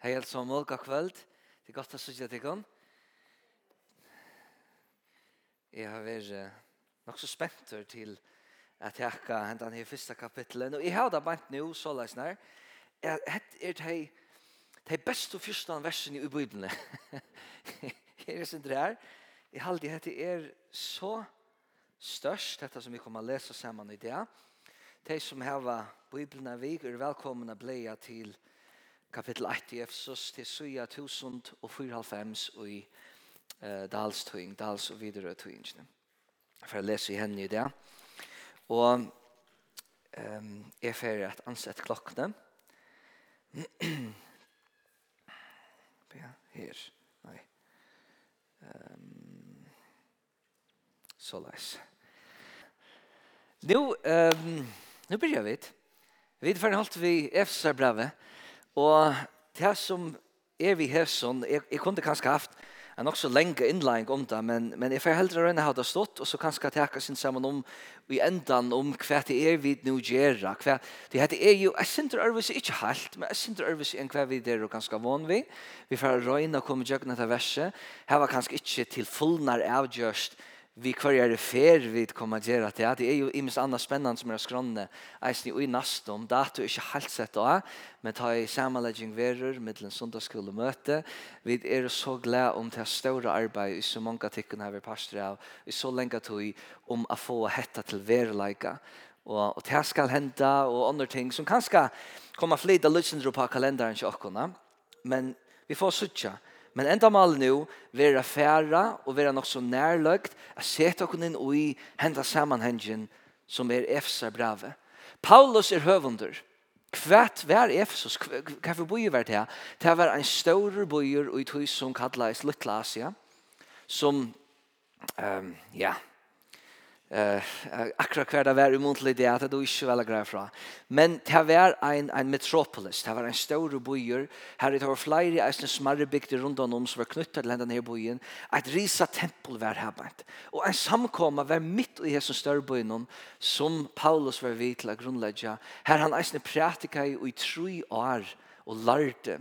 Hei, alt som mål, god kveld. Det er godt å sitte til dere. Jeg har vært nok så spent til at jeg ikke hentet denne første kapitlet. Og jeg har da bant nå, så løs nær. Hette er det de beste og første versene i Bibelen. Jeg er sånn det drær. Jeg har alltid hette er så størst, dette som vi kommer å lese sammen i det. De som har Bibelen av vi er velkomne å bli til Bibelen kapittel 1 i Efsos til Suja 1000 og i eh, Dalstøying, Dals og videre tøyingene. For jeg leser i henne i det. Og um, jeg fer at ansett klokkene. ja, her. Nei. Um, så leis. Nå, um, nå begynner vi. Vi får holdt vi Efsos-brevet. Og det som er vi her sånn, jeg, jeg kunne kanskje haft en også lenge innlæring om det, men, men jeg får heller røyne ha det stått, og så kanskje jeg sin sammen om i endan om hva det er vi nå gjør. Hva, det heter er jo, jeg synes det er ikke helt, men jeg synes det er enn hva vi er og ganske vann vi. Vi får røyne og komme gjøkken etter verset. Her var kanskje ikke til fullnær avgjørst, vi kvarjar fer vi kommer att göra det. Det är ju ims annars spännande som är skronne Eisen i nastom, det är inte helt sett då. Men ta i sammanläggning verur, mittlen sundagskull möte. Vi är så glada om det stora arbetet i så många tycken här vi pastor av. I så länge tog om att få hetta till verleika. Och, och det ska hända och andra ting som kanske kommer flyta lyssnare på kalendern i åkorna. Men vi får sutja. Men enda mal nu, vera færa og vera nok så nærløgt, a seta okkur inn ui henda samanhengen som er Efsa brave. Paulus er høvunder. Kvært vær Efsos, hva for boi var det her? Det var en større boier og i tog som kallais Littla Asia, som, um, ja, eh akkurat kvar det var umuntelig det at du ikke väl grej fra. Men det var en, en metropolis, det var en stor bojer, her det var flere eisne smarre bygder runt om som var knutet till den här bojen, ett risa tempel var här bant. Og en samkomma var mitt i hessen större bojen som Paulus var vid till å grunnlegge. Her han eisne pratika i, i tre år och lärde.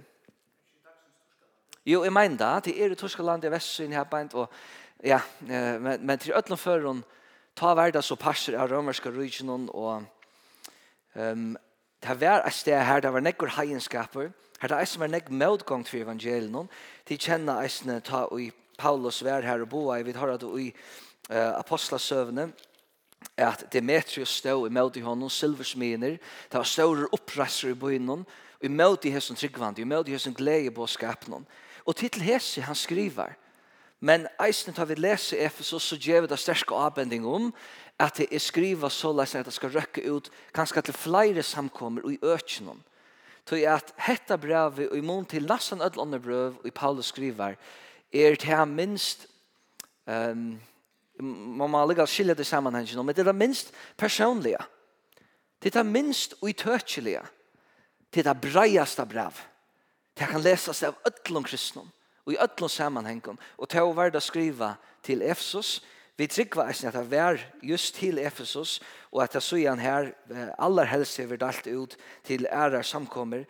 Jo, jeg mener det, det er i Torskaland, i Vestsyn her bant og ja, men, men til Øtlandføren, ta verda så passer av romerska regionen og um, det var et sted her, det var nekkur heienskaper, her det er som er nekk mødgång til evangelien, de kjenner eisne ta i Paulus vær her og boa, vi har høre det i uh, apostlasøvne, at Demetrius stod i møte i hånden, silversminer, det var større oppresser i byen, og i møte i hessen tryggvand, i møte i hessen glede på skapen. Og til hese han skriver, Men eisen tar vi lese Efesos så gjør vi det sterske avbending om at det er skriva så leis at det skal røkke ut kanskje til flere samkommer og i økjennom. Så at hetta brevet og i mån til nesten ødlande brev og i Paulus skriver er det her minst um, man må ligge skilje det sammenhengen men det er det minst personlige. Det er det minst uitøkjelige. Det er det breieste brev. Det kan leses av ødlande kristne i öllum sammanhengum. Og til å være skriva til Efesos vi tryggva eisen at det var just til Efesus, og at det søyan her, aller helst er dalt ut til ærar samkommer,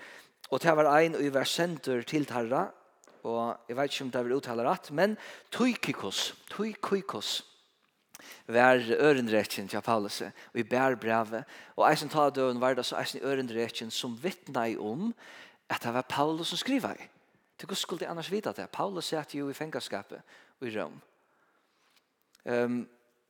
og det var ein og var sendur til tarra, og jeg vet ikke om det var uttaler rett, men Tuikikos, Tuikikos, var ørenretjen til Paulus og i bærbrevet og eisen ta døren var det så eisen ørenretjen som vittna i om at det var Paulus som skriva i Til hva skulle de annars vite det? Paulus satt jo i fengaskapet i Rom. Um,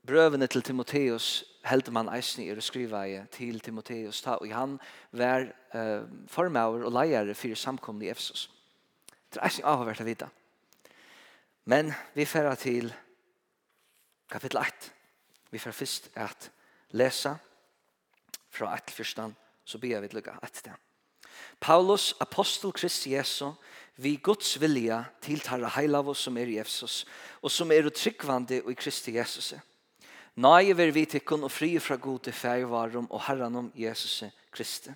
brøvene til Timoteus heldte man eisen i å skrive til Timoteus. ta, og han var uh, formauer og leiere for samkomne i Efsos. Det er eisen avhvert å vite. Men vi færer til kapittel 8. Vi færer først at lesa fra 1 førstan, så ber vi til lukka 1 til. Paulus, apostel Kristi Jesu, vi Guds vilja til tarra heilav som er Jesus, og som er tryggvande i Kristi Jesus. Nei ver vi tikkun og fri fra god til feivarum og herranum Jesus Kristi.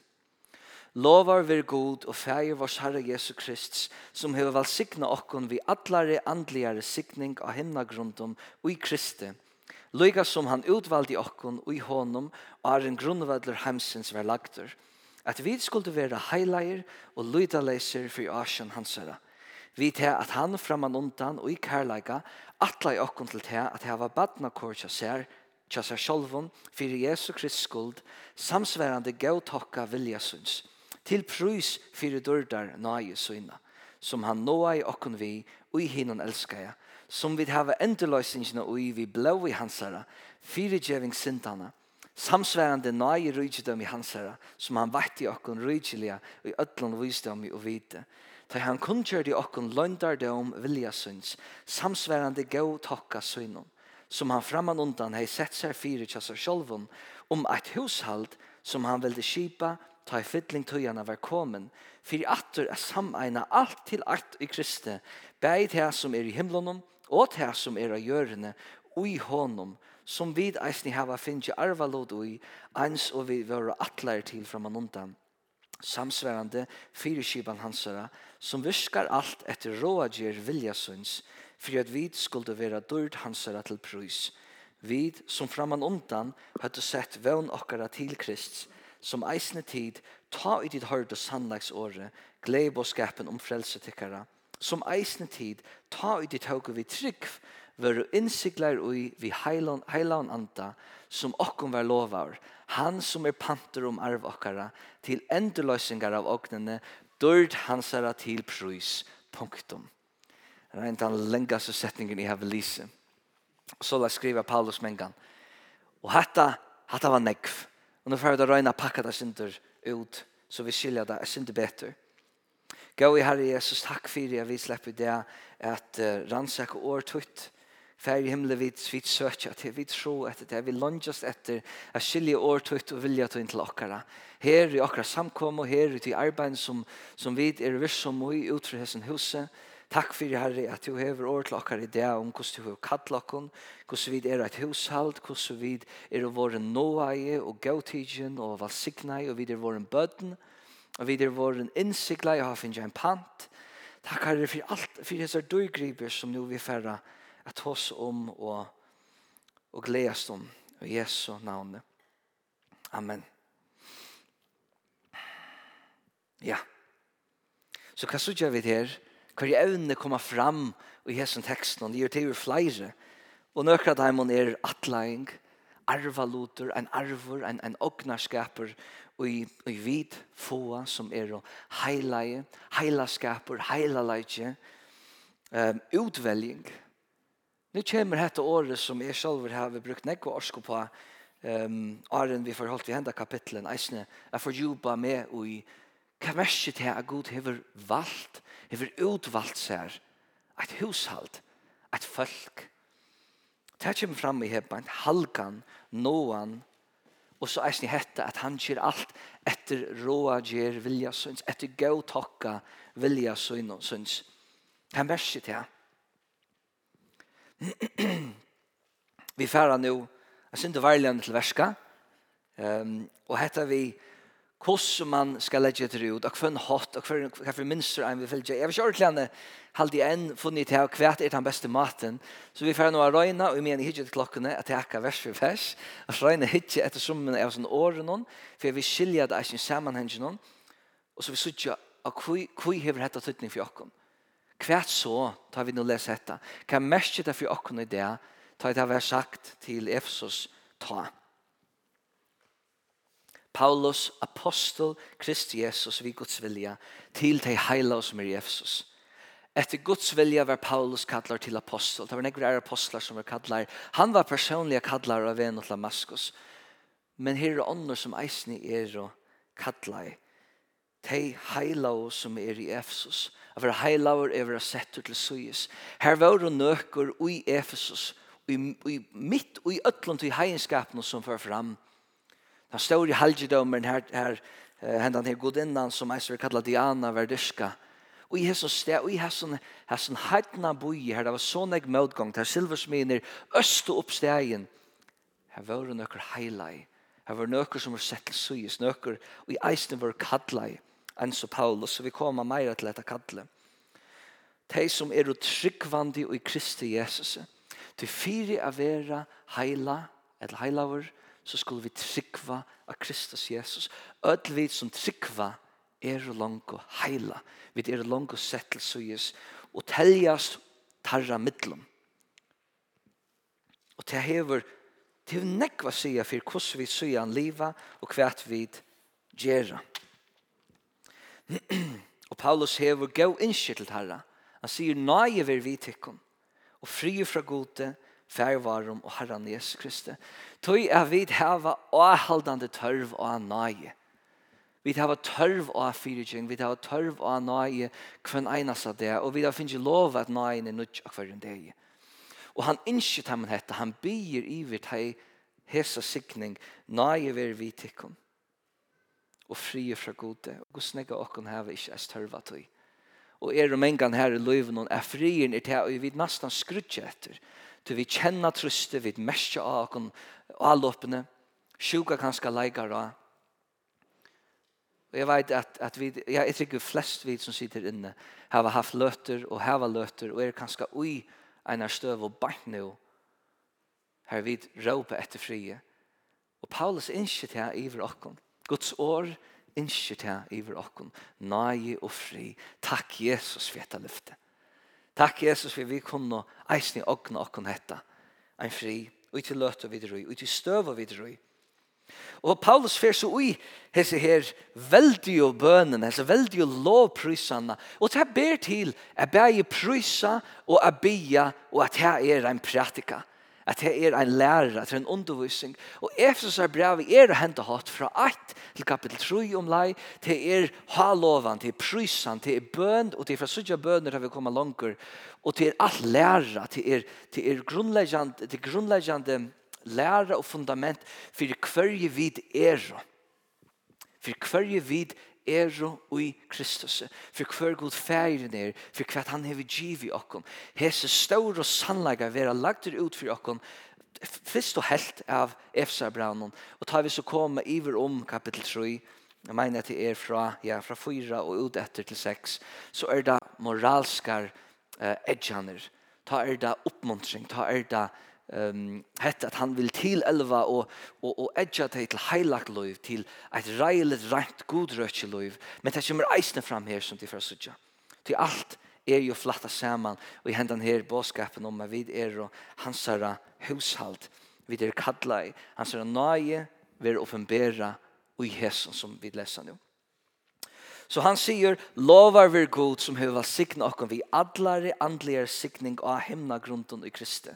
Lovar ver god og feir vars Herre Jesu Krist, som hever valsikna okkon vi atlare andligare signing av himnagrundum ui Kristi, Lyga som han utvalde i okkon og i honom, og er en grunnvedler heimsins verlagtur. lagter at vi skulle være heileier og lydaleiser for Asien hans herre. Vi til at han framan undan og i kærleika atla i okkon til til at hava badna kår tja ser, tja ser sjolvun fyrir Jesu Krist skuld samsverande gautokka viljasunds til prus fyrir durdar nai suina som han noa i okkon vi og i hinnon elskaja som vi hava endeløysingina og i vi blau i hansara fyrir djeving sintana samsværende nøye rydgjødom i hans herre, som han vett i okken rydgjølige og i ødlån visdom og vite. Da han kunngjør i okken løndardom vilja syns, samsværende gau tokka synon, som han framan undan hei sett seg fire tjassar sjolvun, om et hushald som han ville kipa, ta i fytling tøyana var komen, fyrir atur er sameina alt til art i Kristi, bæg til som er i himlunum, og til som er av gjørende, og i hånden, som vid eisni hava finnje arvalod ui, eins og vi våre atleir til fram og undan, samsverande fyrirskipan hansara, som viskar alt etter råadjer viljasunds, fyrir at vi skulle vera dyrd hansara til prus. Vi som fram undan hadde sett vevn okkara til Krist, som eisne tid, ta i ditt hørt og sannlagsåret, gleib og skapen om frelse tikkara, som eisne tid, ta i ditt høyke vi trygg, var innsiklar ui vi heilan, heilan anda som okkom var lovar, han som er panter om arv okkara, til endurløysingar av ognene, dørd hansara til prus, punktum. Det er en den lengaste setningen jeg har lise. Så la skriva Paulus mengan. Og hetta, hetta var negv. Og nå får vi da røyna pakka det synder ut, så vi skilja det synder betur. Gå i Herre Jesus, takk fyrir at vi slipper det at uh, rannsaka år tutt, Fær i himmelen vi svitt søkja til, vi tro etter det, vi langast etter a skilje årtøyt og vilja tøyt til okkara. Her i okkara samkom og her i arbeid som, som vi er virsom og i utre hessen huset. Takk fyrir Herre at du hever år til okkara i det om hvordan du har kallt okkon, hvordan vi er et hushald, hvordan vi er våre nåaie og gautidjen og valsignai og vi er våre bøtten og vi er våre innsiglai og har finnja en pant. Takk Herre for alt, for hessar døygriper som nu vi færra at hos om og, og gledes om i Jesu navn. Amen. Ja. Så hva sier vi her? Hver evne kommer fram i Jesu teksten, det gjør til jo flere. Og nøkker av dem er atleing, arvaluter, en arvor, en, en ognarskaper, og i, i vid få som er å heileie, heilaskaper, heilaleitje, um, utvelging, Nu kommer dette året som jeg selv har brukt nekva orsko på, um, åren vi forholdt i henda kapitlen, eisne, jeg får jobba med og i hva verset til at Gud hever valgt, hever utvalgt seg, et hushald, et folk. Det kommer fram i hebbein, halgan, noan, og så eisne hette at han kjer alt etter råa gjer vilja syns, etter gau tokka vilja syns. Det verset her, vi færa nu, jeg synes det varligende til verska, um, og hetta vi hvordan man skal legge etter ut, og hvem hatt, og hvilke minster en vi følge. Jeg vil ikke ordentlig halde igjen funnet til hva er den beste maten. Så vi færa nu av røyna, og vi mener ikke til klokkene, at jeg akka vers for vers, at røyna ikke etter summen av sånne årene, for vi skilja det ikke sammenhengen, og så vi sier ikke, hva hever dette tøtning for dere? Kvært så tar vi nå lese dette. Hva merker det for åkken i det? Ta det har sagt til Efesos ta. Paulus, apostel, Kristi Jesus, vi Guds vilja, til de heila som er i Efesos. Etter Guds vilja var Paulus kallar til apostel. Det var nekker apostlar som var kallar. Han var personlig kallar av en og Damaskus. Men her er ånder som eisen er og kallar te heilau som er i Efesus. At være heilaur er være sett til suyes. Her var nøkur ui Efesus, i, i mitt og i øtlund til heienskapen som fører fram. Den står i halgedomen her, her hendan her godinnan som eisver kalla Diana Verdyska. Og i hesson sted, og i hesson, hesson heitna boi her, det var sånn eg møtgång, der silversminer, øst og oppstegen. Her var det nøkker heilai. Her var nøkker som var sett til suyes, nøkker, og i eisen var kallai enn så Paulus, så vi kommer mer til dette kallet. De som er tryggvandi i Kristi Jesus, til fire av vera heila, eller heilaver, så skulle vi tryggva av Kristus Jesus. Ødel vi som tryggva er langt og heila. Vi er langt og settelsøyes og teljast tarra mittlum. Og til hever til nekva sida for hvordan vi søyan liva og hva vi gjerra og Paulus hever gå innskje til herra. Han sier nøye ver vi tikkum og fri fra gode færvarum og herran Jesus Kristi. Tøy er vi hava avhaldande tørv og nøye. Vi hava tørv av fyrtjeng, vi hava tørv av nøye kvann einas av det, og vi hava finnst lov at nøye er nødt av hverjum deg. Og han innskjøt ham dette, han byr iver til hesa sikning, nøye ver vi tikkum og fri fra gode. Og Guds nekka okken heve ikkje er størva tøy. Og er om engan her i løyven og er frien er til, og vi nastan skrutje etter. Til vi kjenner trøste, vi merkje av okken og allåpene. Sjuka kanska leikar av. Og jeg vet at, at vi, ja, jeg tror flest vi som sitter inne har haft løter og hava løter og er kanskje ui einar støv og bant nå her vi råper etter frie. Og Paulus innskjer til her iver okken. Guds år innskjer til iver okkun. Nei og fri. Takk Jesus for dette lyftet. Takk Jesus for vi kunne eisne okkun okkun hetta. Ein fri, og til løte videre, og til støve videre. Og Paulus fer så ui hese her veldig og bønene, hese veldig og lovprysene. Og det ber til at bæge prysa og a bia og at her er ein praktika at det er en lærer, at det er en undervisning. Og Efesus er brevet er å hente hatt fra 1 til kapittel 3 om lei, til er halovan, til er prysan, det er bøn, og til er fra sudja bøner har vi kommet langer, og til er alt lærer, til er, til er grunnleggende, til grunnleggjande grunnleggende lærer og fundament for hver vid er, for hver vid ero ui Kristus, for hver god færen er, for hva han har givet okkom. Hese staur og sannlega vera lagt ut for okkom fyrst og helt av Efsa-braunen, og tar vi så komme iver om kapittel 3, jeg mener at det er fra, ja, fra 4 og ut etter til 6, så er det moralskar eh, edjaner, ta er det oppmuntring, ta er det um, hett at han vil til elva og, og, og edja det til heilagt liv, til et reilet rent godrøtje liv, men det kommer eisne fram her som de fra sudja. Til alt er jo flatta saman, og i hendan her båskapen om vid er og hans herra hushalt, vi er kalla i, hans herra nage, vi offenbera og i hesson som vi lesa nu. Så han sier, lovar vi god som hever signa okkom vi adlare andligare signing av himna grunden i Kristi.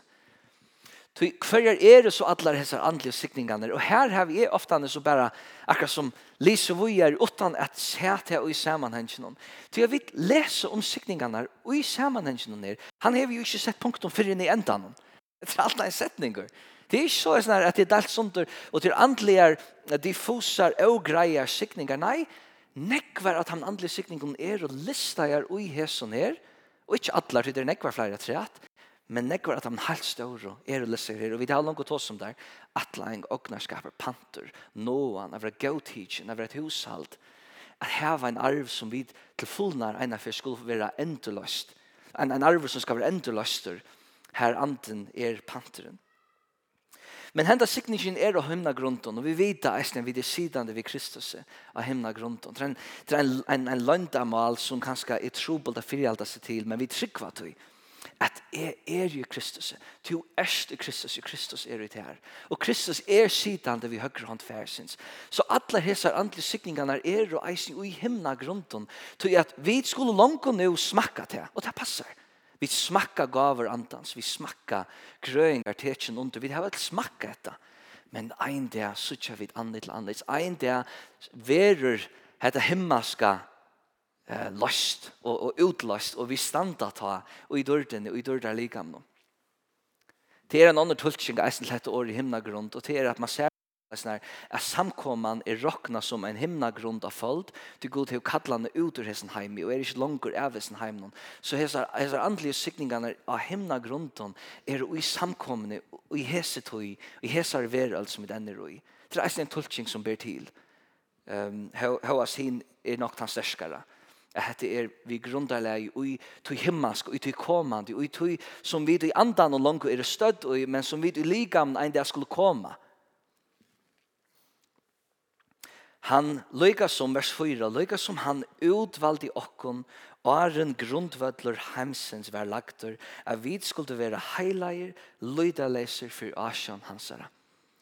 Så hver er det så alle disse andliga sikningene? Og her har vi ofte så bare akkurat som lise vi er uten at se til og i sammenhengen. Så jeg vil lese om sikningene og i sammenhengen her. Han har jo ikke sett punkten før inn i enden. Det er alt en setning. Det er ikke så sånn at det er delt sånt og til andliga diffuser og greier sikninger. Nei, nekvar at han andliga sikningen er og lister er og i hesen her. Og ikke alle, det er nekvar flere treat. Men nekvar at han helt og er og lesser her, og vi tar langt og tås om der, lang ognarskaper, panter, noan, av et gautidgen, av et hushalt, at heva en arv som vi til fullnar eina for skulle være endeløst, en, en arv som skal være endeløster, her anden er panteren. Men henda sikningen er å hymna grunden, og vi vet da eisen vi det sidande vi Kristus av hymna grunden. Det er en, en, en, en landamal som kanskje er trobult å fyrir seg til, men vi tryggva til at jeg er jo Kristus. Du erst i Kristus, og Kristus er jo det her. Og Kristus er sidande vi høyre hånd færsins. Så alle hese andre sikningene er og eisen i himna grunden til at vi skulle langt nå smakka til, og det passer. Vi smakka gaver andans, vi smakka grøyngar tetjen under, vi har vel smakka etta. Men ein dag sutja vi andre til andre, ein dag verur hetta himmaska eh, lust og, og utlust og vi standa ta og i dørden og i dørden likam nå. Det er en annen tulking av eisen til år i himnagrund, og det er at man ser sånn at samkomman er råkna som en himnagrund av fold, til god til å kalla henne ut ur hessen heimi, og er ikke langer av hessen heim någon Så hessar, hessar andliga sykningene av himnagrunden er i samkommene, og i hessetøy, og i hessar allt som i denne røy. Det er en tulking som ber til. Um, Hva sin er nok den sterskere at er vi grunderleg og i tog himmelsk og i tog komandi og i tog som vi i andan og langt er stødd og men som vi i ligam ein der skulle koma Han løyga som vers 4, løyga som han utvald i okkon, åren grundvødler heimsens var lagter, at vi skulle være heileier, løydaleser for asjan hansara.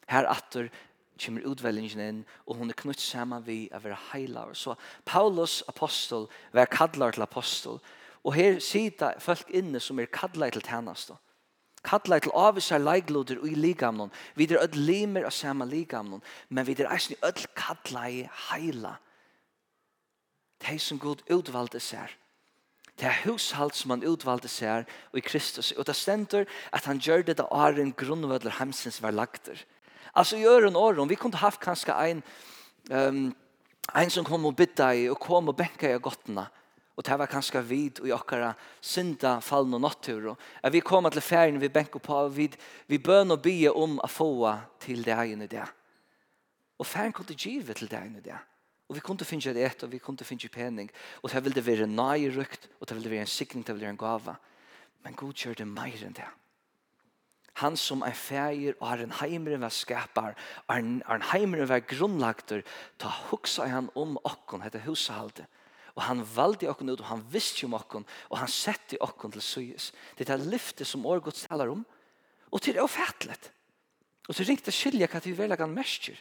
Her atter kommer utvelgingen inn, og hun er knutt sammen vi å være heilaver. Så Paulus apostel var kallar til apostel, og her sitter folk inne som er kallar til tjeneste. Kallar til avvisar leigloder i ligamnon. Vi er ødel limer av samme ligamnon, men vi er eisen i ødel kallar i heila. Det som god utvalde seg det er hushalt som han utvalgte seg og i Kristus. Og det stender at han gjør det da åren grunnvødler hemsens var lagter. Alltså gör en år vi kunde haft kanske en um, en som kom och bidda i och kom och bänka i gottena. Och det var kanske vid och jockara synda fallen och natur. Och vi kom till färgen vi bänkar på vid vi bön och be om att få till det här inne Og Och färgen kunde giva till det här inne Og Och vi kunde finna det ett och vi kunde finna pening. Och det ville vara en nöjrykt och det ville vara en sikning, det ville vara en gava. Men god gör det mer än det. Han som er feir og har en heimere var skapar, har en heimere var grunnlagter, ta huksa han om okkon, heter hushalde. Og han valde okkon ut, og han visste om okkon, og han sette okkon til syes. Det er lyftet som årgods talar om, og til det er ofattlet. Og til ringte skilja hva til vi velger han mestjer.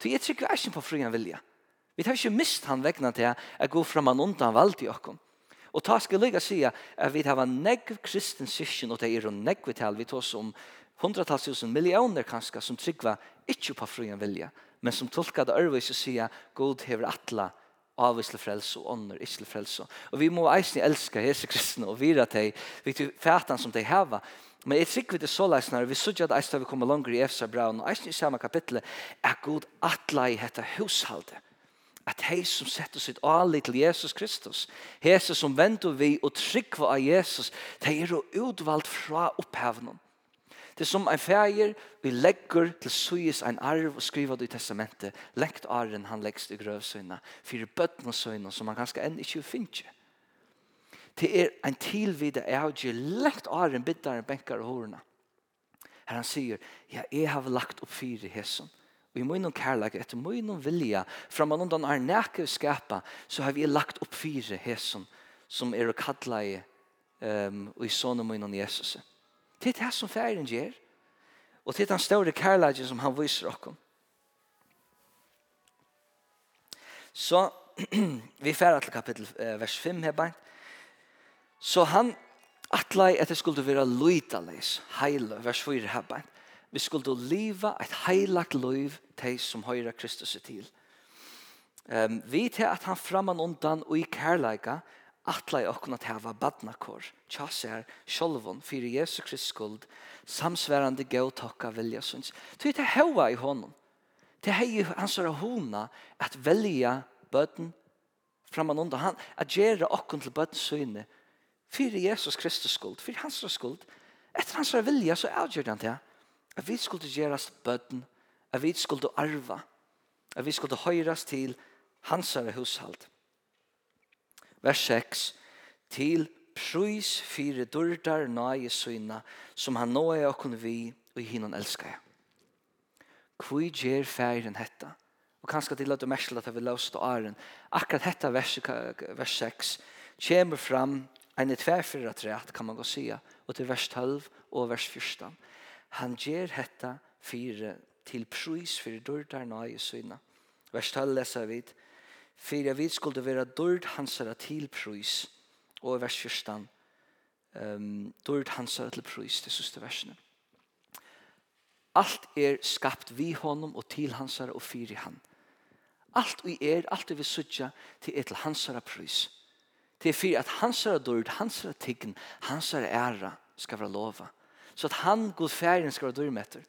Til jeg trykker ikke på frugan vilja. Vi tar ikke mist han vegna til at gå fram an undan valde okkon. Og ta skal jeg si at vi har negv kristen syskjen, og det er en negv tal, vi tar som hundratals tusen millioner kanskje, som tryggva ikke på frien vilja, men som tolkar det øvrigt å si at god hever atla, avvisle frelse og ånder, ikke frelse. Og vi må eisne elska Jesu kristne og vira til vi til fætan som de heva. Men jeg trykker vi det så leisne vi sørger at eisne vi kommer langer i Efsa Braun, og eisne i samme kapitlet, er god atla i hette hushaldet at hei som setter sitt ali til Jesus Kristus, hese som venter vi og tryggva av Jesus, de er utvalgt fra opphevnen. Det er som en feir vi legger til suyes en arv og skriver det i testamentet, lengt arren han leggs i grøvsøyna, fyrir bøtten og søyna som han ganske enn ikke finner. Det er en tilvide av er lengt arren biddaren benkar og horna. Her han sier, ja, jeg har lagt opp fire hesson Og i munnen kærlek, etter munnen vilja, framan undan er nække skapa, så har vi lagt opp fire hesson som er å kalla i um, og i sånne munnen Jesus. Det er det som færen gjør, og det er den større kærlek som han viser okkom. Så vi færa til kapittel eh, vers 5 her bare. Så han atlai at skulle være løytaleis, heil, vers 4 her bare vi skulle leva ett heilagt liv till som høyra Kristus til. Um, vi til at han framan undan og i kærleika atla i okkona til hava badnakor, tjasser, sjolvon, fyrir Jesu Krist skuld, samsverande gautokka vilja syns. Ty til hava i honom. Til hei hans er hona at velja bøten framan undan. Han, at gjere okkun til bøten syne, fyrir Jesus Kristus skuld, fyrir hans skuld, etter hans vilja så avgjør han til at vi skulle gjøres bøtten, at vi skulle arva, at vi skulle høyrast til hansare hushalt. Vers 6, til prøys fire dørdar nøye søyna, som han nå er okkur vi, og hinnan elskar jeg. Hvor gjer færen hetta? Og kanskje til at du mersel at jeg vil løse æren. Akkurat hetta vers, vers 6 kommer fram en i tverfyrre træt, kan man gå sia, og til vers 12 og vers 14. Han ger hetta fyre til prøys for dørdar nøye syna. Vers 12 leser vi Fyra vi skulle være dørd hansara til pris Og i vers 14 um, dørd hansara til pris det siste versene. Alt er skapt vi honom og til hansara og fyri han. Alt vi er, alt vi sutja til er til hansara prøys. Det er fyri at hansara dørd, hansara tiggen, hansara æra skal være lova så at han god færen skal være dyrmetter.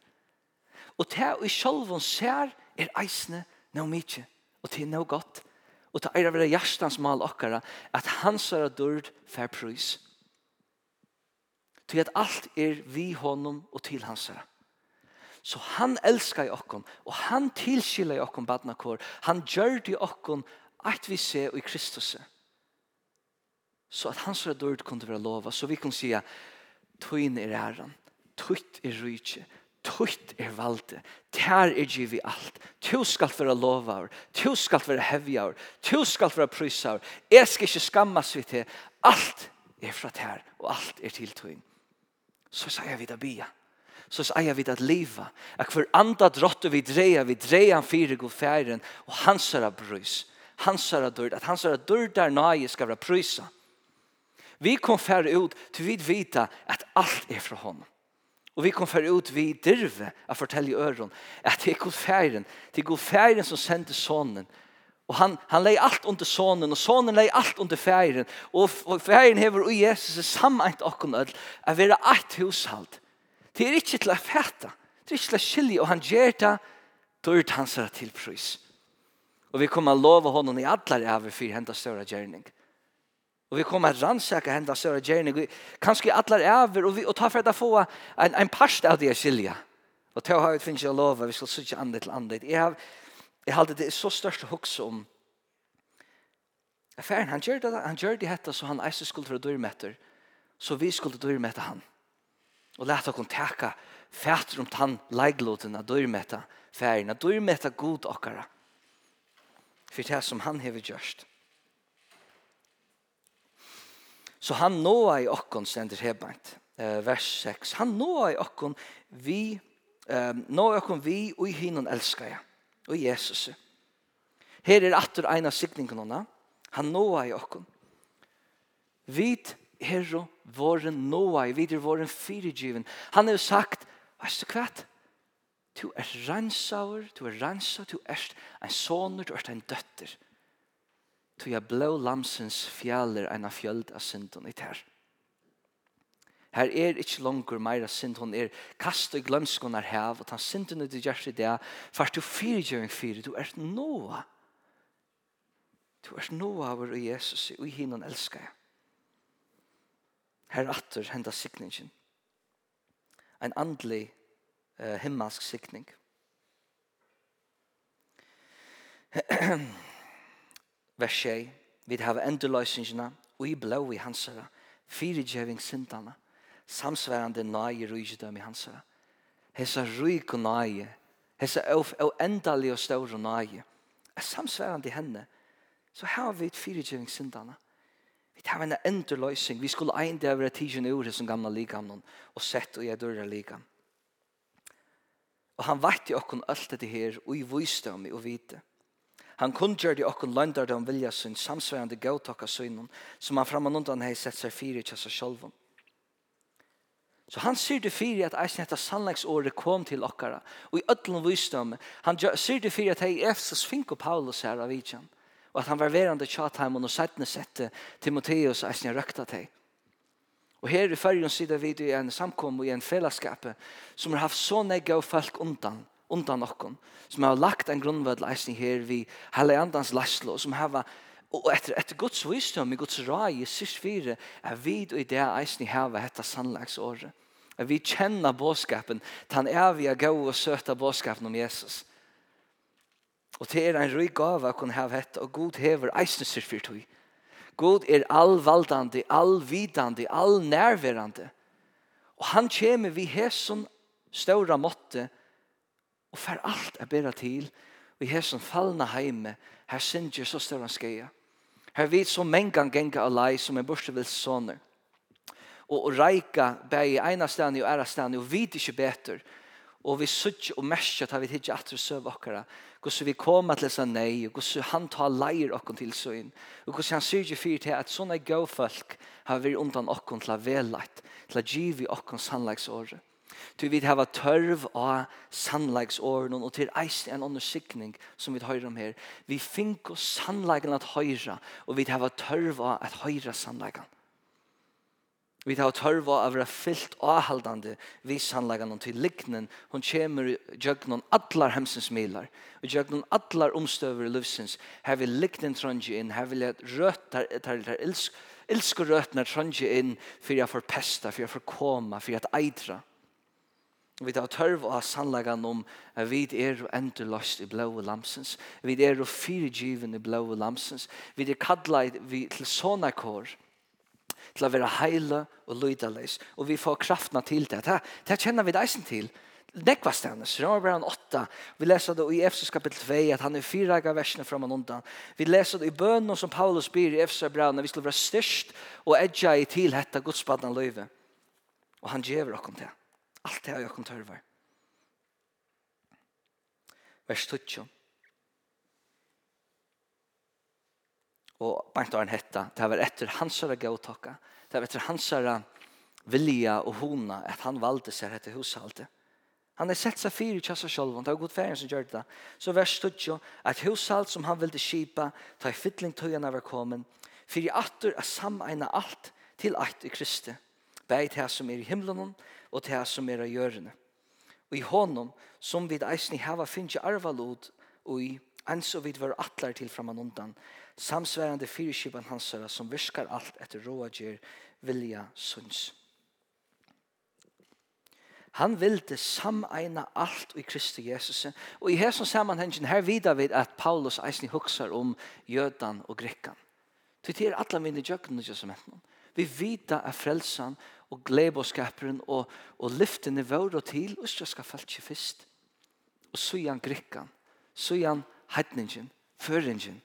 Og det og i sjølven ser er eisne noe mykje, og det er noe godt. Og det er av det hjertens mal okkara at han ser er dyrd fær prøys. Til at alt er vi honom og til hans herre. Så han elskar i okkon, og han tilskillar i okkon badnakår. Han gjør det i okkon at vi ser i Kristus. Så at hans rødord kunne være lova, så vi kunne sige, tøyn er æren, tøyt er rydse, tøyt er valde, tær er giv i alt, tu skal være lovaur, tu skal være hevjar, tu skal være prysar, jeg skal ikke skammas vi til, alt er fra tær, og alt er til tøyn. Så sier vi vidt bia, så sier vi at liva, at hver andre drotte vi dreia, vi dreia han fire god færen, og hans er brys, hans er dørd, at hans er dørd der nøye skal være prysa, Vi kom færre ut til vi vita att allt är från honom. Och vi kom färre ut vi dirve att fortälja öron att det är god færen, Det er god færen som sände sonen. Och han, han lägger allt under sonen och sonen lägger allt under færen. Och, och färgen hever og Jesus er sammeint och öll a vera eit hushald. Det är inte till att fæta, Det er ikkje til a skilje, och han gjer det då är det hans till pris. Och vi kommer a lova honom i alla det här för hända större gärning. Og vi kommer at rannsaka henda Sara Jerny. kanskje alla er över och, vi, og ta for å få en, en parst av det skilja. Og til å ha ut finnes jeg lova. Vi skal sitte andre til andre. Jeg har, jeg har det är så största hoks om affæren, Han gjør det, han gjør det hette, så han eisen skulle för dörmätter. Så vi skulle dörmätta han. Och lätta kon teka fætter om han lägloten att dörmätta färgen. Att dörmätta god okkara, for det som han har gjort. Så han nåa i okkon, stender hebant, vers 6. Han nåa i okkon, vi, eh, nåa i okkon vi, og i hinnon elskar jeg, og Jesus. Her er atur eina sikningen hona, han nåa i okkon. Vid herro våren nåa i, vid er våren fyrirgiven. Han har sagt, veist du kvart, Du er rensaur, du er rensaur, du er en soner, du er en døtter. Du tog jeg blå lamsens fjaller en av fjöld av synden i tær. Her er ikke langer meira synd, hun er kast og glømskon er hev, og ta synden du gjør i det, for du fyrtjøring fyre, du er noa. Du er noa av Jesus, og i hinnan elskar jeg. Her atter henda sikningen. En andlig uh, himmelsk sikning. vers 6, vi har endeløsningene, og i blå i hans hansere, fire djeving syndene, samsværende nøye rydgjødøm i hans hansere. Hesa ryk og nøye, hesa endelige og større nøye, er samsværende i henne, så har vi et fire djeving syndene. Vi tar en endeløsning, vi skulle ein det være tidsjen i ordet som gamle ligamnen, og sett og jeg dør ligam. Og han vet jo okkur alt dette her, og i vysdømme og vite. Han kundgjør de okken det de vilja sin samsværende gautakka synen som han framman undan hei sett seg fyrir seg sjolvun. Så han sier det fyrir at eisen etter sannleggsåret kom til okkara og i ödlun visdom han sier det fyrir at hei Efsos fink og Paulus her av vidjan og at han var verande tjatheimen og sættne sette Timotheus eisen røkta teg. Og her i fyrrjons sida vi i en samkom og i en fellesskap som har haft så negga og folk undan undan nokkon, som har lagt en grunnvød leisning her vi helle andans laslo, som hava og etter, etter Guds visdom i Guds rai i sys fire, er vi og i det eisning hava hetta sannlagsåret. Er vi kjenna båskapen, tan er vi a gau og søta båskapen om Jesus. Og det er en røy gava kun hava hetta, og god hever eisning sys fyrt hui. God er allvaldande, allvidande, allnærverande. Og han kommer vi hesson stora måtte, og fer alt er bera til. Og i som fallna heime her synger så større han skeia her vet så mengan genga alai som er borstevils sånne og, og reika bæg i stani og æra stani og vid ikkje betur. Og vi sutt og mesja ta vi hitje atre søv okkara. Hvordan vi koma til sa nei og hvordan han ta leir okkon til søyn og hvordan han syr fyr til at sånne gau folk har vi undan okkon til a velagt til a givi okkon sannleiksåret Du vi hava tørv av sannleiksåren og til eisen en annen sikning som vi høyre om her. Vi fink oss sannleiken at høyre og vi hava tørv av at høyre sannleiken. Vi hava tørv av å være fyllt avhaldande vi sannleiken til liknen hun kommer gjøgnon atlar hemsens milar og gjøgnon atlar omstøver livsens her vil liknen trønge inn her vil jeg røtter etter ilsk Ilskur røtnar trønge inn for jeg forpesta, for jeg forkoma, for jeg eitra. Vi tar tørv av sannleggen om at vi er endeløst i blåe lamsens. Vi er fyrirgiven i blåe lamsens. Vi er kattlet til sånne kår til å være heile og lydeleis. Og vi får kraftene til det. Det, det kjenner vi deisen til. Nekva stendes, Romerbrevet 8. Vi leser det i Efesus kapitel 2, at han er fire av versene frem og undan. Vi leser det i bønnen som Paulus byr i Efesus brevet, når vi skulle være styrst og edja i til hetta godspadden løyve. Og han gjever okkom til. Alt det har jo tørvar. Vers 12. Og bant han hetta, det var etter hansara gautokka. det var etter hansara vilja og hona, at han valde seg etter hushaldet. Han har sett seg fyra kjassa sjálf, Det var god ferien som gjør det. Så vers 12, at hushalt som han ville kipa, ta i fytling tøyene var kommet, fyrir atter er sameina alt til eit i Kristi, beit her som er i himmelen, og til som er av hjørne. Og i honom som vid eisen i hava finnes arvalod og i ens og vid var atlar til framan undan samsværende hans hansara som virkar alt etter rådgjør vilja sunns. Han vilde sameina alt i Kristus Jesus. Og i hesson sammanhengen her vidar vi at Paulus eisen huksar om jødan og grekkan. Det er alla mine jøkken og jøsamentan. Vi vita er frelsan og gleboskaperen og, og lyftene og til østjøska ikke først. Og så igjen grikkan, så gjør han heitningen, føringen.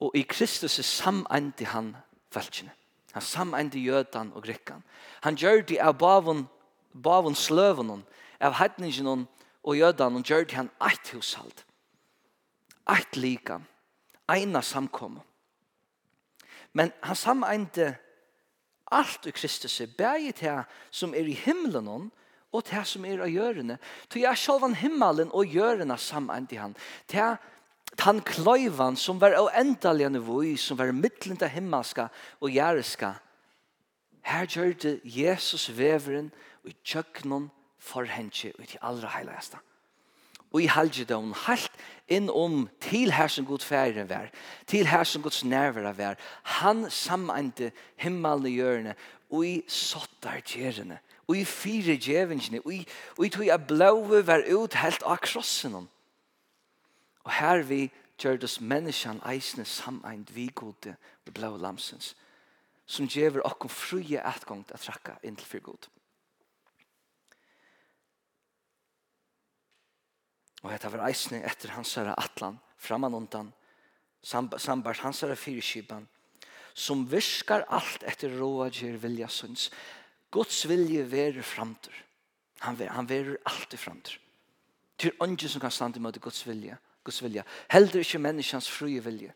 Og i Kristus er samendi han falskjene. Han samendi jødan og grikkan. Han gjør det av bavun, bavun sløvenen, av heidningen og jødan, og gjør det han eit hushalt. Eit lika. eina samkommet. Men han samendi Alt i Kristus er bæg til som er i himmelen og til som er av gjørene. Til jeg selv han himmelen og gjørene sammen til han. Til han kløyvan som var avendelig nivå som var mittelen til himmelska og jæreska. Her gjør det Jesus veveren og i tjøkkenen for henne og til allra heiligeste. Amen og i halvdom helt inn om til her som god færen vær, til her som gods nærvare vær. Han sammeinte himmelen i hjørne, og i sottar tjerene, og i fire djevingene, og i tog jeg blåve vær ut helt av krossen. Og her vi gjør det menneskene eisene sammeint vi gode og blå lamsens, som gjør okkom frie etgångt at trakka inntil for god. Og hetta var eisne etter hansara atlan, framan undan, sambart hansara fyrirskipan, som viskar alt etter roa gjer vilja sunds. Guds vilje veru framtur. Han ver, han verer alltid framtur. Til er ånden som kan stande mot Guds vilje. Guds vilje. Heldur ikkje menneskans frie vilje.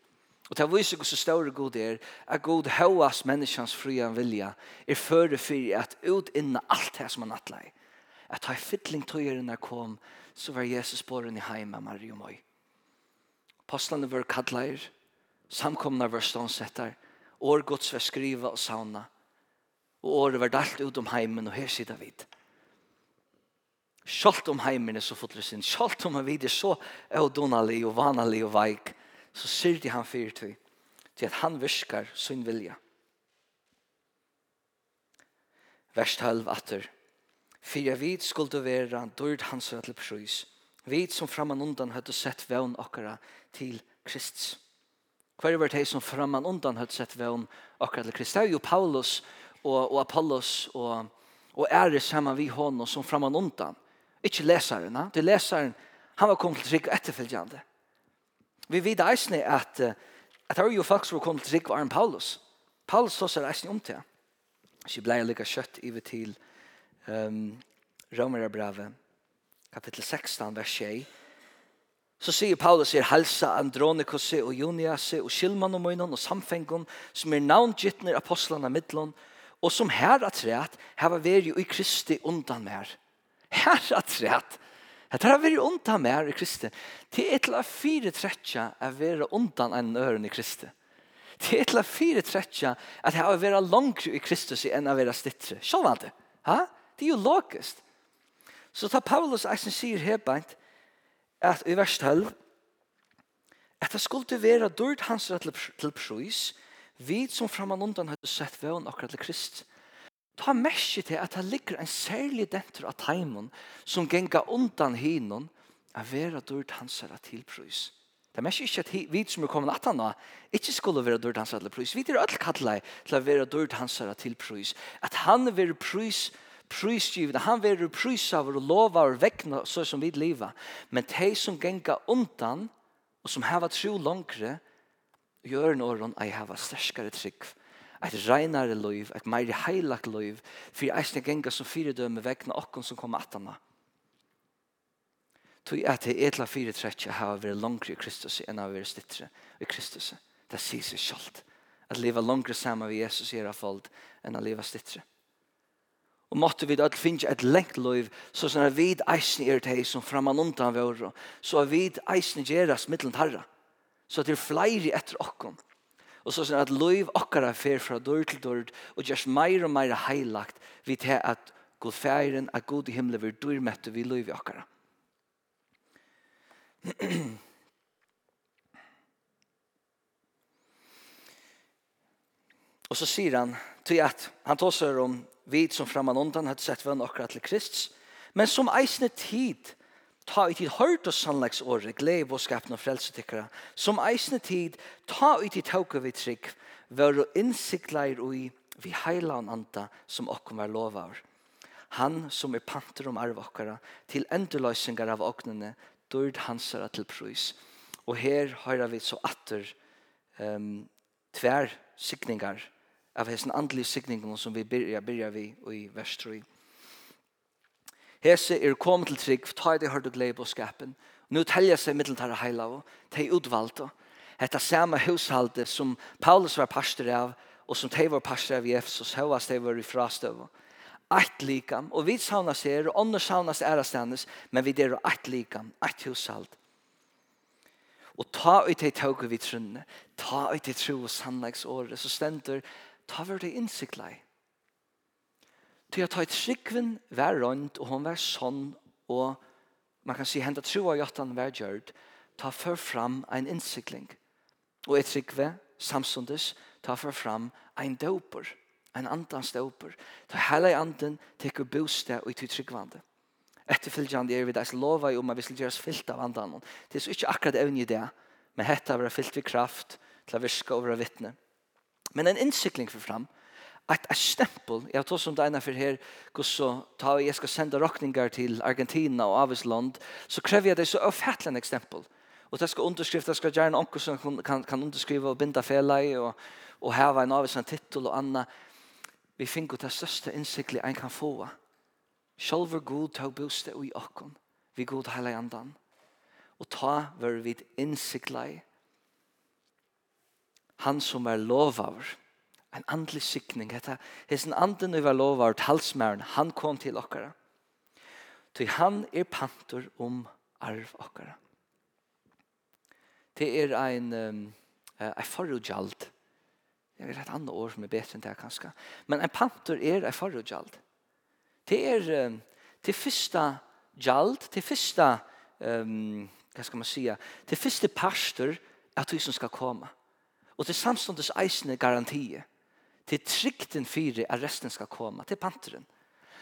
Og det viser hvordan større god er, at god høyast menneskans frie vilja er føre for at utinna alt det som han atler. At ha fytling tøyere kom, så var Jesus på den i heim av Marie og Møy. Postlene var kattleir, samkomna var ståndsettar, år gods var skriva og sauna, og året var dalt ut om heimen, og her sida vid. Sjalt om heimen er så fotler sin, sjalt om han er så eudonalig og vanalig og veik, så sier de han fyrtøy, til at han virskar sin vilja. Vers 12 atter, For jeg vet skulle vera dyrd hans til prøys. Vet som framan undan hadde sett vevn okkara til Kristus. Hver var det som framan undan hadde sett vevn okkara til Kristus? Det er jo Paulus og, og Apollos og, og ære sammen vi honom som framan undan. Ikke lesaren, ha? det lesaren, han var kommet til trygg og. Vi vet eisne at, at det er jo folk som var kommet til trygg var en Paulus. Paulus så er eisne om til. Så ble jeg lykka kjøtt i til um, Romerebrevet, kapittel 16, vers 6, så sier Paulus her, halsa Andronikos og Juniase og Skilman og Møynon og Samfengon, som er navngittner apostlene av Midtlån, og som her at rett, her vært jo i Kristi undan mer. Her at rett, her var veri undan mer i Kristi. Til et eller fire trettja er veri undan en øren i Kristi. Til et eller fire trettja at her langere i Kristus enn å være stittre. Sjåvann det, ha? Det er jo logisk. Så tar Paulus eisen sier her beint at i vers 12 at det skulle være dyrt hans rett til prøys vi som framan undan hadde sett vøen akkurat til Krist. Ta merke til at det ligger en særlig dentur av teimen som genga undan hinon a vera dyrt hans rett til prøys. Det merker ikke at vi som er kommet at nå, ikke skulle være dyrt hans rett til prøys. Vi er alle kallet til å være dyrt hans rett til prøys. At han være prøys prisgivna, han veru prisaver og lova og vekna så som vi liva. Men de som genga undan, og som hava tro langre, gjør noen ei hava sterskare trygg. Et reinare liv, et meiri heilagt liv for eisne genga som fyredømme vekna okkon som kom atana. Tui at det etla fire trekje hava veri langre i Kristus enn hava veri stittre i Kristus. Det sier seg sjalt. At leva langre saman vi Jesus i av fold enn a leva stittre. Og måtte vi at finne et lengt liv, så sånn at vi eisen er til som fremman undan våre, så at vi eisen gjeras mittelen tarra. Så at det er flere etter okken. Og så sånn at liv okkara fer fra dør til dør, og gjørs meir og meir heilagt, vi til at god færen, at god i himmelen vil dør mette vi liv i okkara. og så sier han, til at han tåser om vi som framan undan hadde sett vän akkurat til Krist, men som eisne tid ta i tid hørt og sannleggsåret, glede og skapne og frelsetikkere, som eisne tid ta i tid tauke vi trygg, vær og innsiktleir ui vi heila og anta som okkom var lovar. Han som er panter om arv okkara, til endurløysingar av oknene, dyrd hansara til prøys. Og her høyra vi så atter um, tver sikningar, av hessen andlige sikningen som vi byrja, byrja vi i vers 3. Hese er kom til trygg, ta i det hørt og glede på skapen. Nå telja seg middeltare og de utvalgte. Hetta samme hushalde som Paulus var pastor av, og som de var pastor av i Efsos, høyast de var i frastøv. Eit likam, og vi saunas er, og ånder saunas stendes, men vi der og eit likam, eit hushald. Og ta ut de tåg vi trunne, ta ut de tro og sannleiksåret, så stender ta var det innsiklei. Til at ta et sikven vær rundt, og hon var sånn, og man kan si hendet tro av hjertan vær gjørt, ta for fram ein innsikling. Og et sikve, samsundes, ta for fram ein døper, ein andans døper. Ta hele anden teker bostad og i tryggvande. Etterfylgjande er vi deres lova om at vi skal gjøre oss fyllt av andan. Det er så ikke akkurat evne i det, men hetta vera fyllt vi kraft til å virka og vera vittne. Men en innsikling för fram att ett stämpel, jag tror som det ena her, här, så tar jag ska sende rockningar till Argentina og Avisland, så kräver jeg det så överfattligt en eksempel. Och det ska underskrifte, det ska gärna onkel som kan, kan underskriva og binda fela i och, och heve en avisland titel och annat. Vi finner det største insikliga en kan få. Själva god ta bostad i åkken, vi god hela andan. Och ta var vid insikliga han som er lovaver. En andlig sikning. Hetta, hessen anden vi var lovaver, talsmæren, han kom til okkara. Ty han er pantor om arv okkara. Det er ein, um, ein forudgjald. Det er et annet ord som er bedre enn det kanskje. Men en pantor er ein forudgjald. Det er um, til første gjald, til første, um, hva skal man si, til første pastor at du som skal komme. Og til samståndes eisende garantie. Til trygten fire at resten skal komme. Til panteren.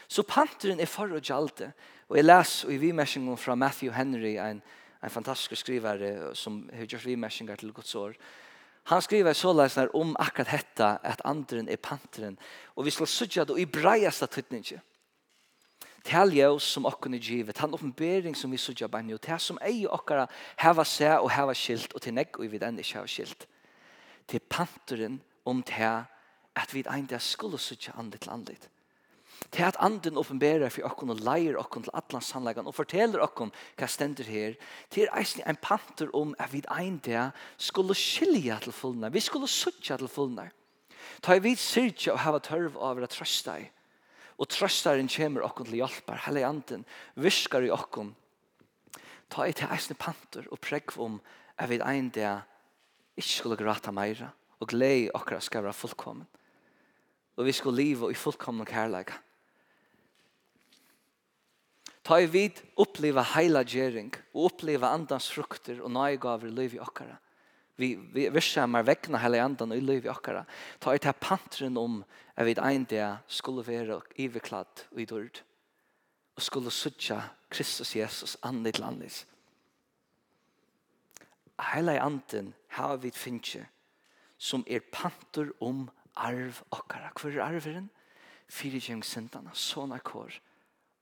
Så panteren er for å gjalde. Og jeg leser i vimersingen fra Matthew Henry, en, en fantastisk skrivare som har gjort vimersinger til Guds år. Han skriver så läsnar om akkurat hetta att andren är panteren. och vi ska söka då i breiasta tydninge. Talje som okkun er givet, han oppenbering som vi söka banjo, det som eier okkara heva seg og heva skilt og til negg og vi den ikke heva skilt til panteren om det at vi egentlig skulle sitte andet til andet. Til at anden åpenberer for okken og leier okken til atlan sannleggen og forteller okken hva stender her, til eisen en panter om at vi egentlig skulle skilje til fullene, vi skulle sitte til fullene. Ta i vid syrtje og hava tørv av å trøste deg. Og trøstaren kommer okken til hjelper, hele anden, viskar i okken. Ta i til eisen panter og pregg om at vi egentlig ikke skulle grata meira, og glede akkurat skal være fullkommen. Og vi skulle leve i fullkommen kærleika. Ta i vid oppleva heila gjerring, og oppleva andans frukter og nøygaver i liv i akkurat. Vi, vi virksammer vekna heila andan i liv i akkurat. Ta i ta pantren om at vi ein dag skulle være iverkladd og i dørd. Og skulle sutja Kristus Jesus andit landis heila i anden har vi finnje som er pantur om arv okkara. Hvor er arveren? Fyrigjengsyndana, sånne kår,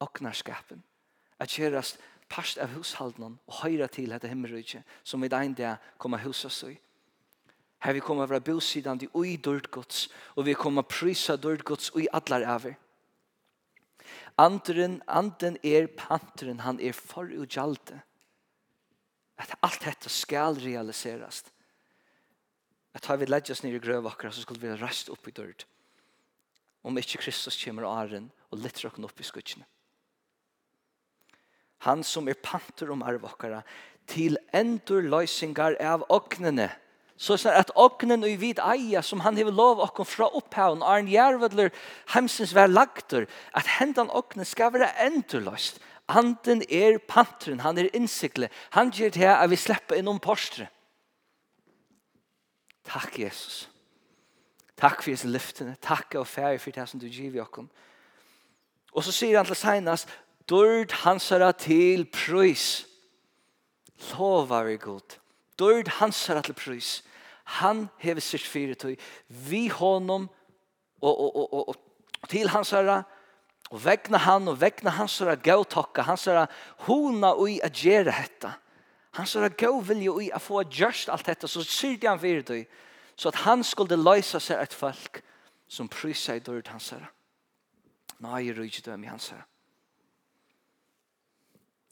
oknarskapen. At kjerast past av hushalden og høyra til dette himmelrydje som vi ein det kommer husa seg. Her vi kommer fra bosidan til ui dørdgods og vi kommer prysa dørdgods ui allar over. Andren, anden er panteren, han er forutgjaldet. At allt detta skal realiseras. At har vi ledges nere i grøvakker, så skulle vi rest opp i dørd. Om ikke Kristus kommer åren og litt råkken opp i skutsjene. Han som er panter om arvakkara, til endur løysingar av åknene. Så er at åknen og vid eia som han hever lov åkken fra opphavn, er en jærvedler hemsens vær lagtur, at hendan åknen skal være endur løyst, Anden er pantren, han er innsiklet. Han gjør det her at vi slipper innom postre. Takk, Jesus. Takk for disse lyftene. Takk og ferie for det som du gir vi oss. Og så sier han til senest, Dord hansara til prøys. Lovar er god. Dord hansara til prøys. Han hever sitt fyretøy. Vi honom og, og, og, og, og til hansara Og vegna han og vegna hans er gautokka, hans er hona ui a gjere hetta. Hans er gau vilja ui a få gjørst alt hetta, så syrdi han fyrir du, så at han skulle løysa seg et folk som prysa i dørt hans. Nei, jeg rujt døm i hans er.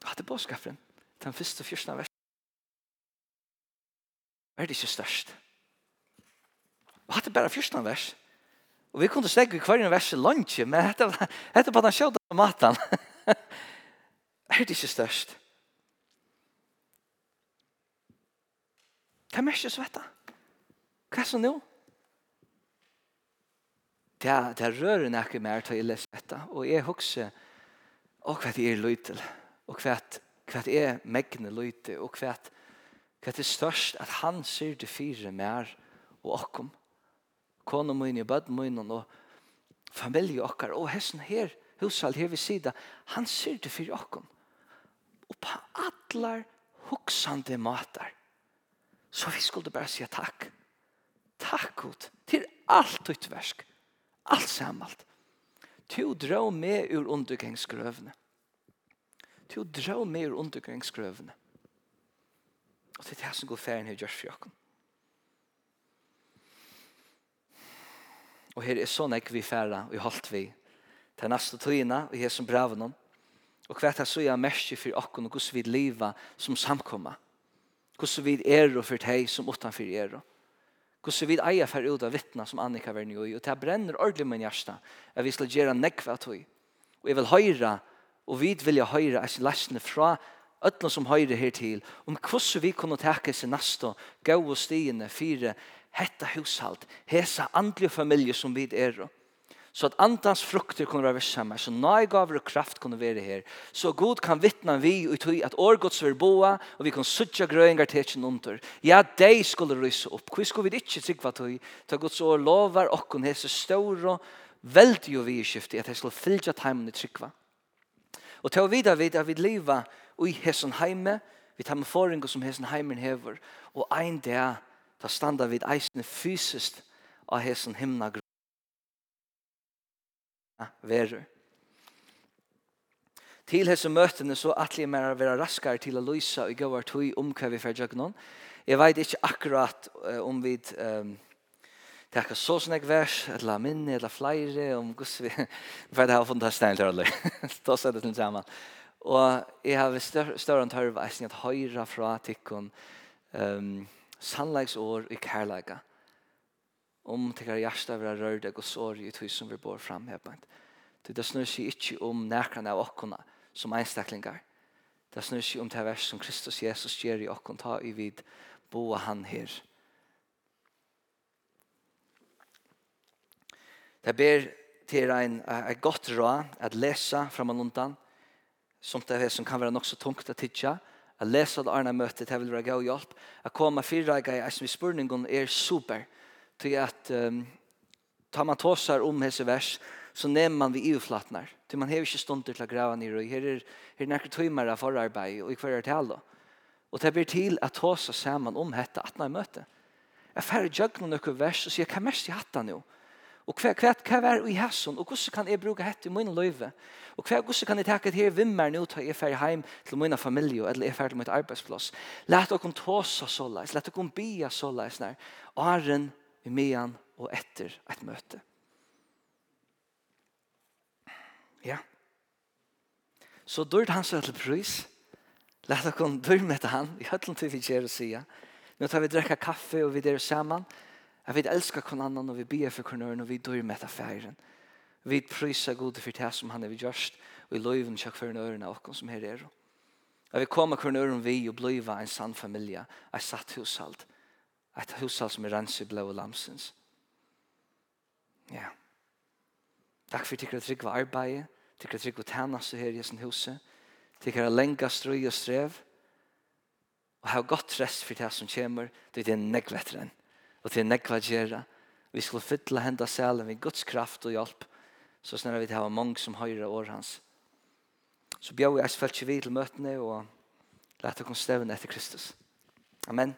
Hatt er båskapen, den første fyrsta vers. Er det ikke størst? Hatt er bare fyrsta vers. Og vi kunne stegge hver en vers i lunge, men dette, dette på den sjøta på maten. er det ikke størst? Hva er mest svetta. Hva er så nå? Det er, det er røren ikke mer til å lese dette. Og jeg husker, og hva det er løy til, og hva, hva det er megne løy til, og hva, hva det er størst at han sier det fire mer og okkom. Ok kona mine, bad mun og familie okkar. Og hesten her, husal her vi sida, han ser det for okkom Og på atlar huksande matar. Så vi skulle bare si takk. Takk, Gud, til alt utversk. Alt samalt. Tu dra med ur undergangsgrøvene. Du dra med ur undergangsgrøvene. Og det er det som går ferien her gjørs. Og her er sånn jeg vi færa og holdt vi til neste tøyene og her som braven om. Og hva er så jeg merker for okken og hvordan vi lever som samkommer. Hvordan vi er og for deg som utenfor er hvordan vi eier for ut av vittna som Annika var nye i, og det brenner ordentlig min hjerte, at vi skal gjøre nekve at vi. Og jeg vil høyre, og vi vil jeg høyre, jeg lesne fra ødlen som høyre hertil, om hvordan vi kunne takke seg neste, gå og stiene, fire, hetta hushalt, hesa andlige familie som vi er. Så at andans frukter kunne være samme, så nøygaver og kraft kunne være her. Så god kan vittna vi ut i at årgods vil boa, og vi kan suttja grøyngar tetsin under. Ja, dei skulle rysse opp. Hvor skulle vi ikke tryggva tøy? Ta gods år lovar okkon hese ståre, veldig jo vi i skiftet, at jeg skulle fylltja teimen i tryggva. Og til å vite vi at vi lever i hesen heime, vi tar med forringer som hesen heimen hever, og ein dag ta standa vid eisne fysiskt av hesen himna grunn. ja, verur. Til hese møtene så atle jeg mer å være raskere til å løse og gå hvert høy om hva vi får gjøre noen. Jeg vet ikke akkurat uh, om vi um, takka så snakk vers, eller minne, eller flere, om hvordan vi, for det har funnet stein til alle. Da ser det til sammen. Og jeg har større enn tørre eisen at høyre fra tikkene um, sannleiksår i kærleika. Om til hver tikkar hjärsta vera deg og sår i tog som vi bor fram hebant. Det snur seg ikke om nærkene av okkona som einstaklingar. Det snur seg om det vers som Kristus Jesus gjør i okkon ta i vid boa han her. Det ber til en, en godt råd at lesa fram og undan som det er som kan være nok så tungt å tidsja, Jeg leser alle Arne møtet, jeg vil være god hjelp. Jeg kommer fire reier, jeg som i spørningen er super, til at um, tar man tåsar om hese vers, så nevner man vi uflattnar. Til man har ikke stund til å grave ned, og her er, her er nekker tøymer av forarbeid, og i hver er til Og det blir til at tåsa sammen om dette at når jeg møter. Jeg færre jøgner noen vers, og sier, hva mest jeg hatt han Og hva, hva, hva er i hæsson? Og hvordan kan jeg bruke hette i min løyve? Og hva, hvordan kan jeg takke til her vimmer nå til jeg fer hjem til min familie eller jeg fer til mitt arbeidsplass? Læt dere tåsa såleis, læt dere bia såleis nær. Åren, mian og etter et møte. Ja. Så dyrt han seg til pris. Læt dere dyr med han. I høtlen til vi gjør å sige. Nå tar vi drekka kaffe og vi der sammen. Ja Jeg vet elsker hver annen, og vi ber for hver annen, og vi dør med affæren. Vi priser god for det som han har gjort, og i løyven kjøk for annen av oss som her er. Jeg vil komme hver annen vi og bløyve en sann familie, et satt hushalt, et hushalt som er rens i blå og lamsens. Ja. Takk for tikkert trygg var arbeidet, tikkert trygg var tænast her i sin huset, tikkert lenga strøy og strev, og ha godt rest for det som kommer, det er nekvetteren og til nekva gjerra. Vi skulle fytla henda selen med Guds kraft og hjelp, så snarare vi til hava mange som høyre år hans. Så bjør vi eisfelt vi til møtene og lette oss stevne etter Kristus. Amen.